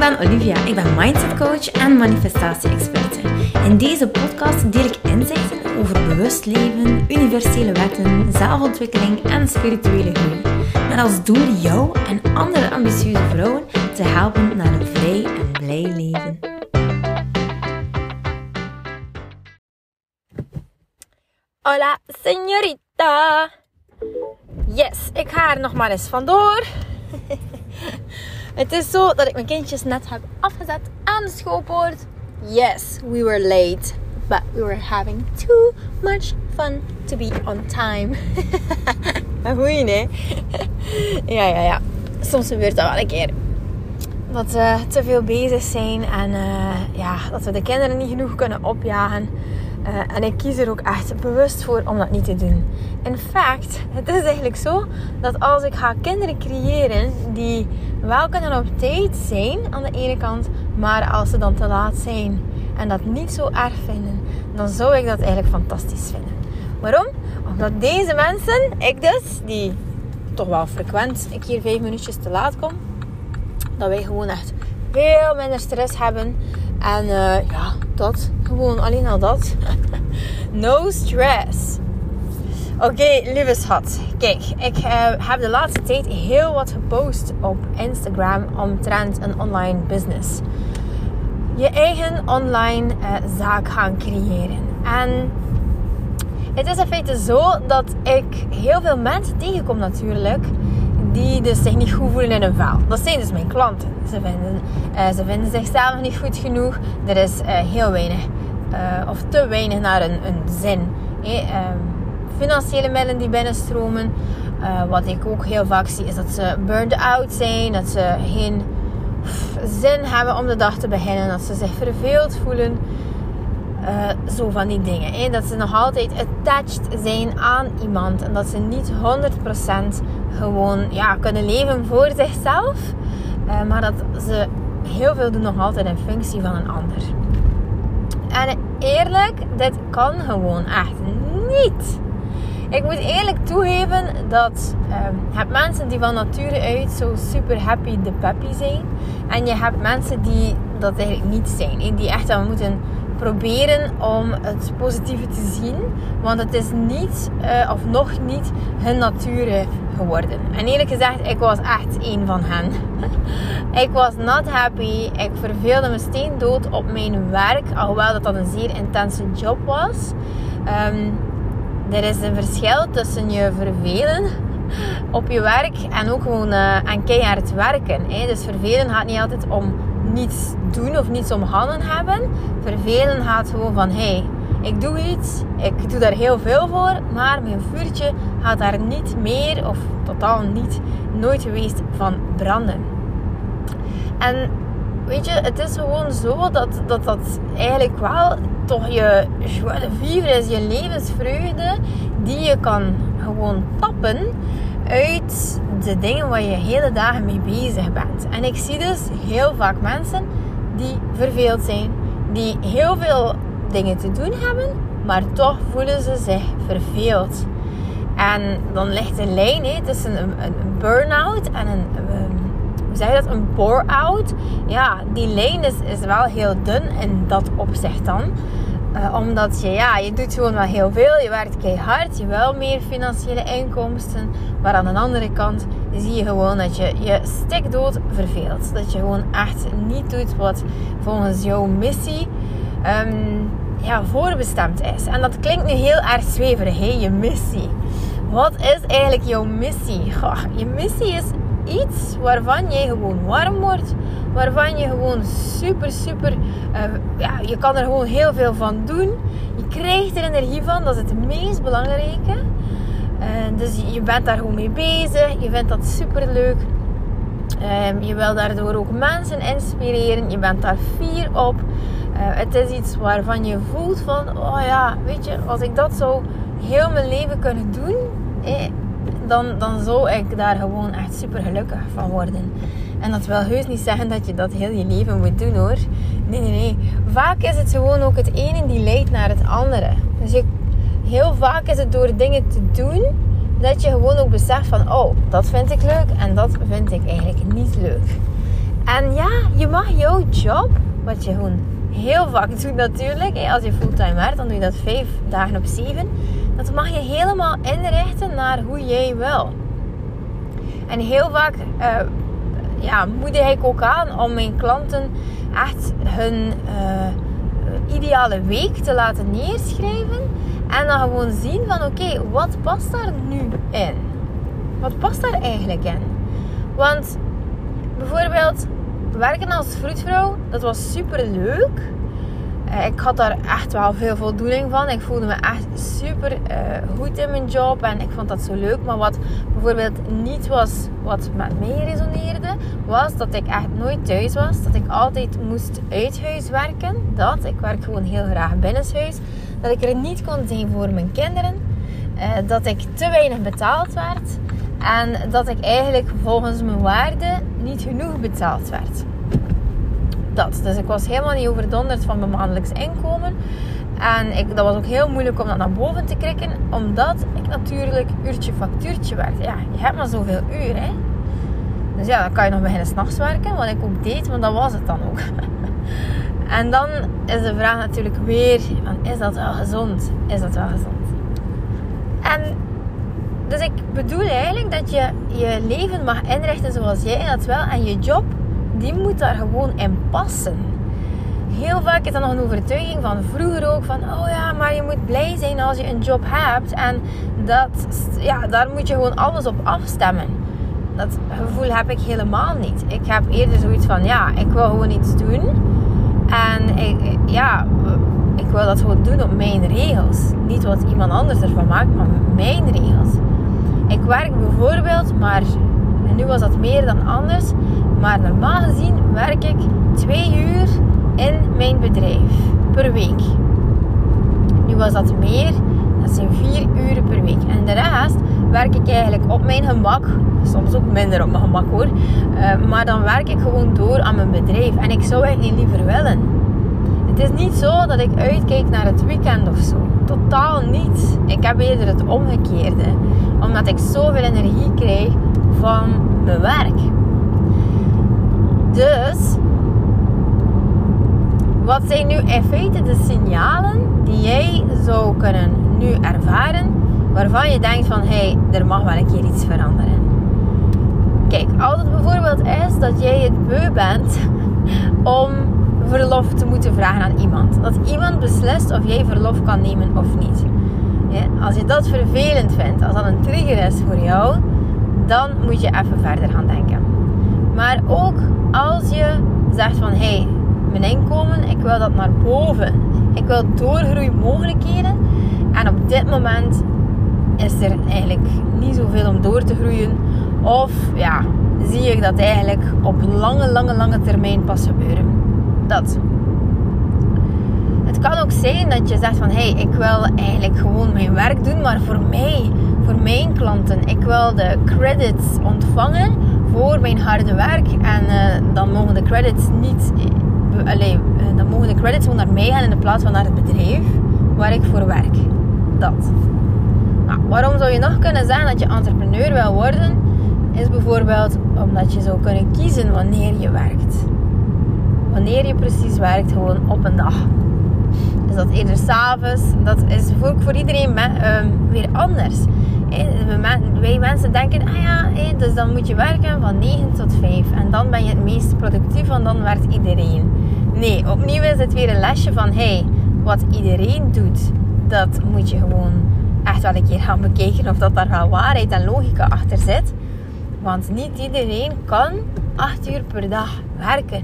ben Olivia. Ik ben mindset coach en manifestatie-experte. In deze podcast deel ik inzichten over bewust leven, universele wetten, zelfontwikkeling en spirituele groei. Met als doel jou en andere ambitieuze vrouwen te helpen naar een vrij en blij leven. Hola, señorita. Yes, ik ga er nog maar eens vandoor. Het is zo dat ik mijn kindjes net heb afgezet aan de schoolpoort. Yes, we were late. But we were having too much fun to be on time. Goeie, nee? ja, ja, ja. Soms gebeurt dat wel een keer. Dat we te veel bezig zijn en uh, ja, dat we de kinderen niet genoeg kunnen opjagen. Uh, en ik kies er ook echt bewust voor om dat niet te doen. In fact, het is eigenlijk zo dat als ik ga kinderen creëren die wel kunnen op tijd zijn aan de ene kant, maar als ze dan te laat zijn en dat niet zo erg vinden, dan zou ik dat eigenlijk fantastisch vinden. Waarom? Omdat deze mensen, ik dus, die toch wel frequent een keer vijf minuutjes te laat kom, dat wij gewoon echt veel minder stress hebben. En uh, ja, dat. Gewoon alleen al dat. no stress. Oké, okay, lieve schat. Kijk, ik uh, heb de laatste tijd heel wat gepost op Instagram omtrent een online business. Je eigen online uh, zaak gaan creëren. En het is in feite zo dat ik heel veel mensen tegenkom natuurlijk die dus zich niet goed voelen in hun vel. Dat zijn dus mijn klanten. Ze vinden, uh, ze vinden zichzelf niet goed genoeg. Er is uh, heel weinig uh, of te weinig naar een, een zin. Hey, financiële middelen die binnenstromen. wat ik ook heel vaak zie is dat ze burned out zijn. Dat ze geen zin hebben om de dag te beginnen. Dat ze zich verveeld voelen. Zo van die dingen. Hè? Dat ze nog altijd attached zijn aan iemand. En dat ze niet 100% gewoon ja, kunnen leven voor zichzelf. Uh, maar dat ze heel veel doen nog altijd in functie van een ander. En eerlijk, dit kan gewoon echt niet. Ik moet eerlijk toegeven dat uh, je hebt mensen die van nature uit zo super happy de peppy zijn. En je hebt mensen die dat eigenlijk niet zijn. Die echt dan moeten proberen om het positieve te zien. Want het is niet, uh, of nog niet, hun nature geworden. En eerlijk gezegd, ik was echt een van hen. ik was not happy. Ik verveelde me steen dood op mijn werk. Alhoewel dat dat een zeer intense job was. Um, er is een verschil tussen je vervelen op je werk en ook gewoon uh, aan keihard werken. Hè. Dus vervelen gaat niet altijd om niets doen of niets om handen hebben. Vervelen gaat gewoon van hey, ik doe iets, ik doe daar heel veel voor, maar mijn vuurtje gaat daar niet meer of totaal niet, nooit geweest van branden. En weet je, het is gewoon zo dat dat, dat eigenlijk wel toch je joie de vivre is, je levensvreugde, die je kan gewoon tappen uit de dingen waar je hele dagen mee bezig bent. En ik zie dus heel vaak mensen die verveeld zijn, die heel veel dingen te doen hebben, maar toch voelen ze zich verveeld. En dan ligt de lijn he, tussen een, een burn-out en een, um, hoe zeg je dat, een bore-out. Ja, die lijn is, is wel heel dun in dat opzicht dan. Uh, omdat je, ja, je doet gewoon wel heel veel. Je werkt keihard. Je wil meer financiële inkomsten. Maar aan de andere kant zie je gewoon dat je je stikdood verveelt. Dat je gewoon echt niet doet wat volgens jouw missie um, ja, voorbestemd is. En dat klinkt nu heel erg zweverig, hè? je missie. Wat is eigenlijk jouw missie? Goh, je missie is iets waarvan jij gewoon warm wordt. Waarvan je gewoon super, super... Uh, ja, je kan er gewoon heel veel van doen. Je krijgt er energie van. Dat is het meest belangrijke. Dus je bent daar gewoon mee bezig. Je vindt dat super leuk. Uh, je wil daardoor ook mensen inspireren. Je bent daar fier op. Uh, het is iets waarvan je voelt van... Oh ja, weet je, als ik dat zo heel mijn leven kunnen doen... Eh, dan, dan zou ik daar gewoon echt super gelukkig van worden. En dat wil heus niet zeggen dat je dat heel je leven moet doen hoor. Nee, nee, nee. Vaak is het gewoon ook het ene die leidt naar het andere. Dus je, heel vaak is het door dingen te doen dat je gewoon ook beseft van, oh, dat vind ik leuk en dat vind ik eigenlijk niet leuk. En ja, je mag jouw job, wat je gewoon heel vaak doet natuurlijk. Als je fulltime werkt, dan doe je dat vijf dagen op zeven. Dat mag je helemaal inrichten naar hoe jij wil. En heel vaak uh, ja, moedig ik ook aan om mijn klanten echt hun uh, ideale week te laten neerschrijven. En dan gewoon zien van oké, wat past daar nu in? Wat past daar eigenlijk in? Want bijvoorbeeld werken als vroedvrouw, dat was super leuk. Eh, ik had daar echt wel veel voldoening van. Ik voelde me echt super uh, goed in mijn job en ik vond dat zo leuk. Maar wat bijvoorbeeld niet was wat met mij resoneerde, was dat ik echt nooit thuis was. Dat ik altijd moest uit huis werken. Dat, ik werk gewoon heel graag binnenshuis. Dat ik er niet kon zijn voor mijn kinderen. Uh, dat ik te weinig betaald werd. En dat ik eigenlijk volgens mijn waarde niet genoeg betaald werd dat. Dus ik was helemaal niet overdonderd van mijn maandelijks inkomen. En ik, dat was ook heel moeilijk om dat naar boven te krikken, omdat ik natuurlijk uurtje factuurtje werkte. Ja, je hebt maar zoveel uur, hè. Dus ja, dan kan je nog beginnen s'nachts werken, wat ik ook deed, maar dat was het dan ook. en dan is de vraag natuurlijk weer, is dat wel gezond? Is dat wel gezond? En dus ik bedoel eigenlijk dat je je leven mag inrichten zoals jij dat wel en je job die moet daar gewoon in passen. Heel vaak is dat nog een overtuiging van vroeger ook van oh ja, maar je moet blij zijn als je een job hebt en dat, ja, daar moet je gewoon alles op afstemmen. Dat gevoel heb ik helemaal niet. Ik heb eerder zoiets van ja, ik wil gewoon iets doen en ik, ja, ik wil dat gewoon doen op mijn regels. Niet wat iemand anders ervan maakt, maar mijn regels. Ik werk bijvoorbeeld, maar en nu was dat meer dan anders, maar normaal gezien werk ik twee uur in mijn bedrijf per week. Nu was dat meer, dat zijn vier uren per week. En de rest werk ik eigenlijk op mijn gemak. Soms ook minder op mijn gemak hoor. Uh, maar dan werk ik gewoon door aan mijn bedrijf. En ik zou het niet liever willen. Het is niet zo dat ik uitkijk naar het weekend of zo. Totaal niet. Ik heb eerder het omgekeerde. Omdat ik zoveel energie krijg van mijn werk. Dus, zijn nu in feite de signalen die jij zou kunnen nu ervaren, waarvan je denkt van, hé, hey, er mag wel een keer iets veranderen. Kijk, als het bijvoorbeeld is dat jij het beu bent om verlof te moeten vragen aan iemand. Dat iemand beslist of jij verlof kan nemen of niet. Als je dat vervelend vindt, als dat een trigger is voor jou, dan moet je even verder gaan denken. Maar ook als je zegt van hé, hey, mijn inkomen, ik wil dat naar boven. Ik wil doorgroeimogelijkheden. En op dit moment is er eigenlijk niet zoveel om door te groeien. Of ja, zie ik dat eigenlijk op lange, lange, lange termijn pas gebeuren. Dat. Het kan ook zijn dat je zegt van hé, hey, ik wil eigenlijk gewoon mijn werk doen, maar voor mij, voor mijn klanten. Ik wil de credits ontvangen voor mijn harde werk. En uh, dan mogen de credits niet. Allee, uh, dan mogen de credits gewoon naar mij gaan in de plaats van naar het bedrijf waar ik voor werk. Dat. Waarom zou je nog kunnen zeggen dat je entrepreneur wil worden? Is bijvoorbeeld omdat je zou kunnen kiezen wanneer je werkt. Wanneer je precies werkt, gewoon op een dag. Is dat eerder s'avonds? Dat is voor, voor iedereen ehm, weer anders wij mensen denken, ah ja, dus dan moet je werken van 9 tot 5 en dan ben je het meest productief, want dan werkt iedereen. Nee, opnieuw is het weer een lesje van, hey, wat iedereen doet, dat moet je gewoon echt wel een keer gaan bekijken of dat daar wel waarheid en logica achter zit. Want niet iedereen kan 8 uur per dag werken.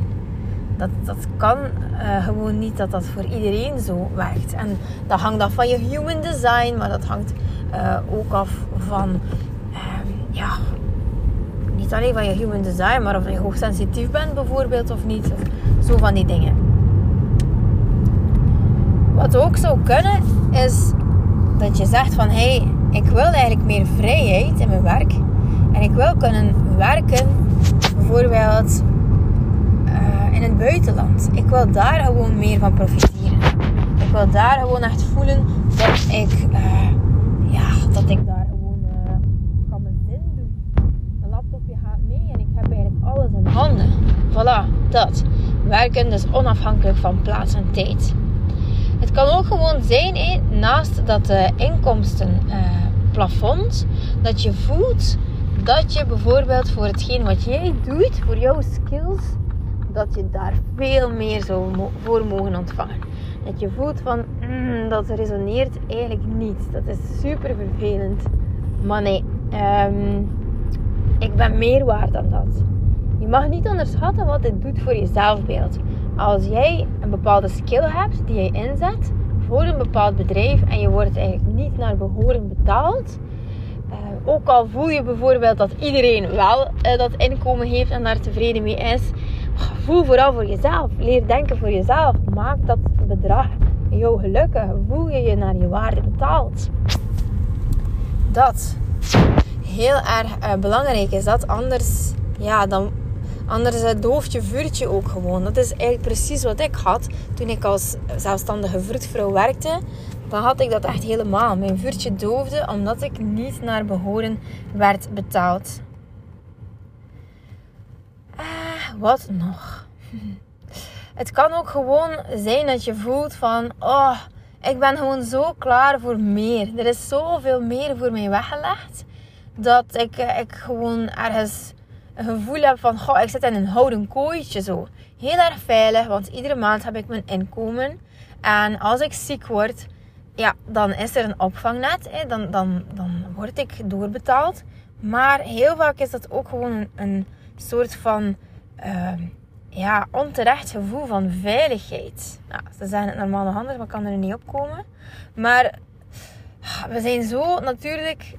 Dat, dat kan uh, gewoon niet dat dat voor iedereen zo werkt. En dat hangt af van je human design, maar dat hangt uh, ook af van, uh, ja, niet alleen van je human design, maar of je hoogsensitief bent bijvoorbeeld of niet. Van die dingen. Wat ook zou kunnen, is dat je zegt van, hé, hey, ik wil eigenlijk meer vrijheid in mijn werk. En ik wil kunnen werken, bijvoorbeeld in het buitenland. Ik wil daar gewoon meer van profiteren. Ik wil daar gewoon echt voelen dat ik, uh, ja, dat ik daar gewoon uh, kan mijn zin doen. Mijn laptopje gaat mee en ik heb eigenlijk alles in handen. voilà, dat. Werken dus onafhankelijk van plaats en tijd. Het kan ook gewoon zijn, naast dat de inkomsten uh, plafond, dat je voelt dat je bijvoorbeeld voor hetgeen wat jij doet, voor jouw skills, dat je daar veel meer zou voor mogen ontvangen. Dat je voelt van, mm, dat resoneert eigenlijk niet. Dat is super vervelend. Maar nee, ehm, ik ben meer waard dan dat. Je mag niet onderschatten wat dit doet voor je zelfbeeld. Als jij een bepaalde skill hebt die je inzet voor een bepaald bedrijf en je wordt eigenlijk niet naar behoren betaald, uh, ook al voel je bijvoorbeeld dat iedereen wel uh, dat inkomen heeft en daar tevreden mee is, voel vooral voor jezelf. Leer denken voor jezelf. Maak dat bedrag jou gelukkig. Voel je je naar je waarde betaald. Dat heel erg uh, belangrijk is dat. Anders, ja, dan, anders dooft je vuurtje ook gewoon. Dat is eigenlijk precies wat ik had toen ik als zelfstandige vroedvrouw werkte. Dan had ik dat echt helemaal. Mijn vuurtje doofde omdat ik niet naar behoren werd betaald. Uh, wat nog? Het kan ook gewoon zijn dat je voelt van... Oh, ik ben gewoon zo klaar voor meer. Er is zoveel meer voor mij weggelegd dat ik, eh, ik gewoon ergens een gevoel heb van, goh, ik zit in een houden kooitje zo. Heel erg veilig, want iedere maand heb ik mijn inkomen. En als ik ziek word, ja, dan is er een opvangnet. Hè. Dan, dan, dan word ik doorbetaald. Maar heel vaak is dat ook gewoon een, soort van uh, ja, onterecht gevoel van veiligheid. Nou, ze zijn het normaal nog anders, maar kan er niet op komen. Maar we zijn zo natuurlijk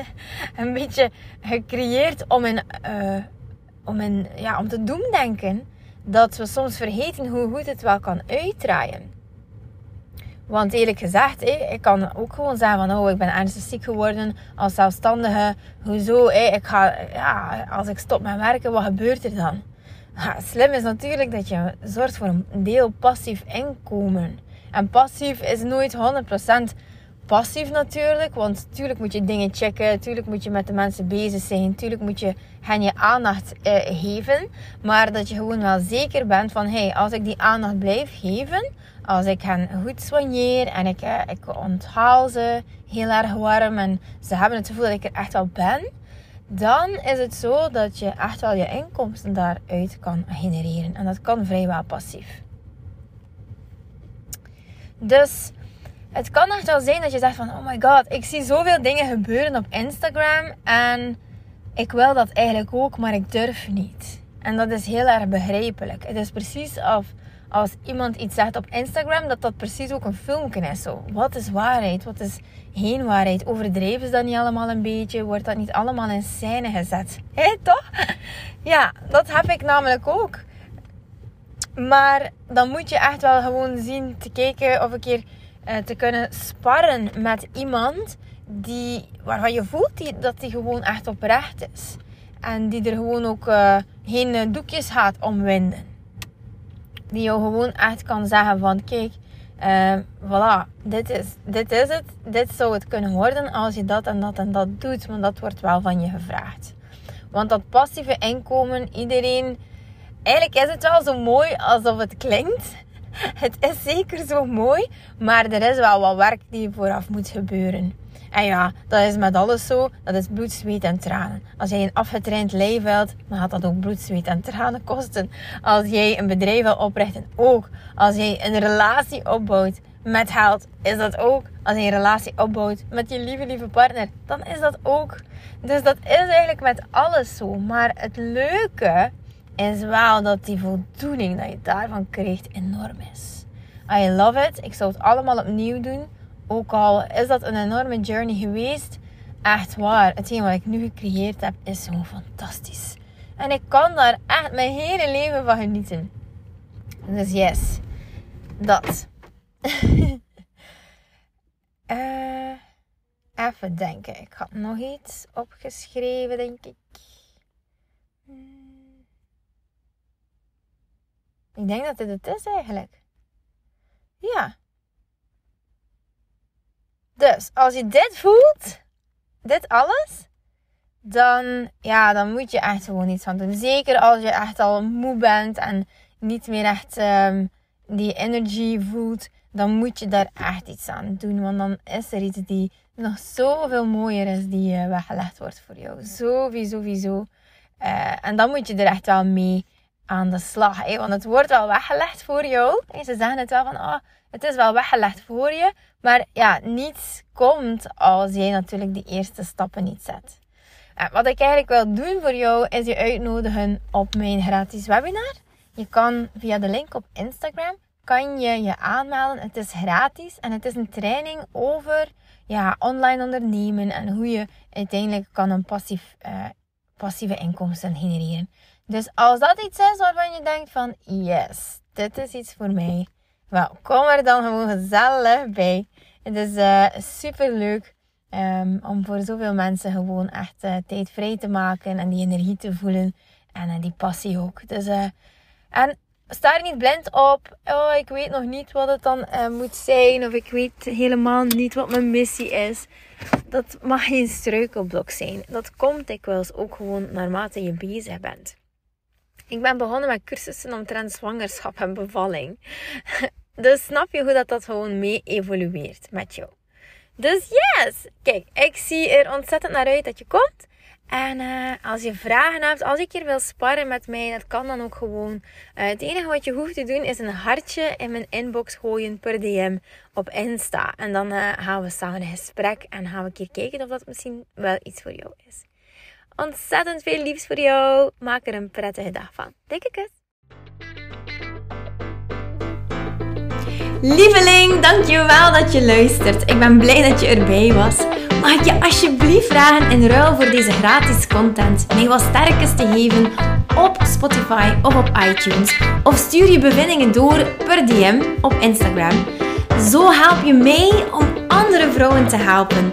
een beetje gecreëerd om, in, uh, om, in, ja, om te doen denken dat we soms vergeten hoe goed het wel kan uitdraaien. Want eerlijk gezegd, ik kan ook gewoon zeggen van oh, ik ben ernstig ziek geworden als zelfstandige. Hoezo? Ik ga, ja, als ik stop met werken, wat gebeurt er dan? Ja, slim is natuurlijk dat je zorgt voor een deel passief inkomen. En passief is nooit 100% passief natuurlijk. Want natuurlijk moet je dingen checken. Natuurlijk moet je met de mensen bezig zijn. Natuurlijk moet je hen je aandacht uh, geven. Maar dat je gewoon wel zeker bent van... Hey, als ik die aandacht blijf geven... Als ik hen goed soigneer en ik, uh, ik onthaal ze heel erg warm... En ze hebben het gevoel dat ik er echt wel ben... Dan is het zo dat je echt wel je inkomsten daaruit kan genereren. En dat kan vrijwel passief. Dus het kan echt wel zijn dat je zegt van, oh my god, ik zie zoveel dingen gebeuren op Instagram en ik wil dat eigenlijk ook, maar ik durf niet. En dat is heel erg begrijpelijk. Het is precies of als iemand iets zegt op Instagram, dat dat precies ook een filmpje is. Zo. Wat is waarheid? Wat is geen waarheid? Overdreven ze dat niet allemaal een beetje? Wordt dat niet allemaal in scène gezet? Hé, toch? Ja, dat heb ik namelijk ook. Maar dan moet je echt wel gewoon zien te kijken of een keer te kunnen sparren met iemand die, waarvan je voelt die, dat die gewoon echt oprecht is. En die er gewoon ook uh, geen eh, doekjes gaat omwinden. Die jou gewoon echt kan zeggen van kijk, uh, voilà, dit is, dit is het. Dit zou het kunnen worden als je dat en dat en dat doet. Want dat wordt wel van je gevraagd. Want dat passieve inkomen, iedereen... Eigenlijk is het wel zo mooi alsof het klinkt. het is zeker zo mooi, maar er is wel wat werk die vooraf moet gebeuren. En ja, dat is met alles zo. Dat is bloed, zweet en tranen. Als jij een afgetraind lijf wilt, dan gaat dat ook bloed, zweet en tranen kosten. Als jij een bedrijf wil oprichten, ook. Als jij een relatie opbouwt met geld, is dat ook. Als je een relatie opbouwt met je lieve, lieve partner, dan is dat ook. Dus dat is eigenlijk met alles zo. Maar het leuke is wel dat die voldoening dat je daarvan krijgt enorm is. I love it. Ik zou het allemaal opnieuw doen. Ook al is dat een enorme journey geweest. Echt waar. Hetgeen wat ik nu gecreëerd heb is zo fantastisch. En ik kan daar echt mijn hele leven van genieten. Dus yes. Dat. uh, even denken. Ik had nog iets opgeschreven, denk ik. Ik denk dat dit het is eigenlijk. Ja. Dus als je dit voelt, dit alles, dan, ja, dan moet je echt gewoon iets aan doen. Zeker als je echt al moe bent en niet meer echt um, die energy voelt, dan moet je daar echt iets aan doen. Want dan is er iets die nog zoveel mooier is die uh, weggelegd wordt voor jou. Sowieso, sowieso. Uh, en dan moet je er echt wel mee aan de slag. Want het wordt wel weggelegd voor jou. Ze zeggen het wel van, oh, het is wel weggelegd voor je. Maar ja, niets komt als jij natuurlijk die eerste stappen niet zet. En wat ik eigenlijk wil doen voor jou, is je uitnodigen op mijn gratis webinar. Je kan via de link op Instagram, kan je je aanmelden. Het is gratis en het is een training over ja, online ondernemen en hoe je uiteindelijk kan een passief, uh, passieve inkomsten genereren. Dus als dat iets is waarvan je denkt van yes, dit is iets voor mij. Wel, kom er dan gewoon gezellig bij. Het is uh, super leuk um, om voor zoveel mensen gewoon echt uh, tijd vrij te maken en die energie te voelen en uh, die passie ook. Dus, en sta er niet blind op. Oh, ik weet nog niet wat het dan moet zijn of ik weet helemaal niet wat mijn missie is. Dat mag geen struikelblok zijn. Dat komt dikwijls ook gewoon naarmate je bezig bent. Ik ben begonnen met cursussen omtrent zwangerschap en bevalling. Dus snap je hoe dat, dat gewoon mee evolueert met jou. Dus yes! Kijk, ik zie er ontzettend naar uit dat je komt. En uh, als je vragen hebt, als ik hier wil sparren met mij, dat kan dan ook gewoon. Uh, het enige wat je hoeft te doen is een hartje in mijn inbox gooien per DM op Insta. En dan uh, gaan we samen een gesprek en gaan we een keer kijken of dat misschien wel iets voor jou is. Ontzettend veel liefs voor jou. Maak er een prettige dag van. Dikke kus. Lieveling, dankjewel dat je luistert. Ik ben blij dat je erbij was. Mag ik je alsjeblieft vragen in ruil voor deze gratis content mij wat sterkes te geven op Spotify of op iTunes? Of stuur je bevindingen door per DM op Instagram. Zo help je mij om andere vrouwen te helpen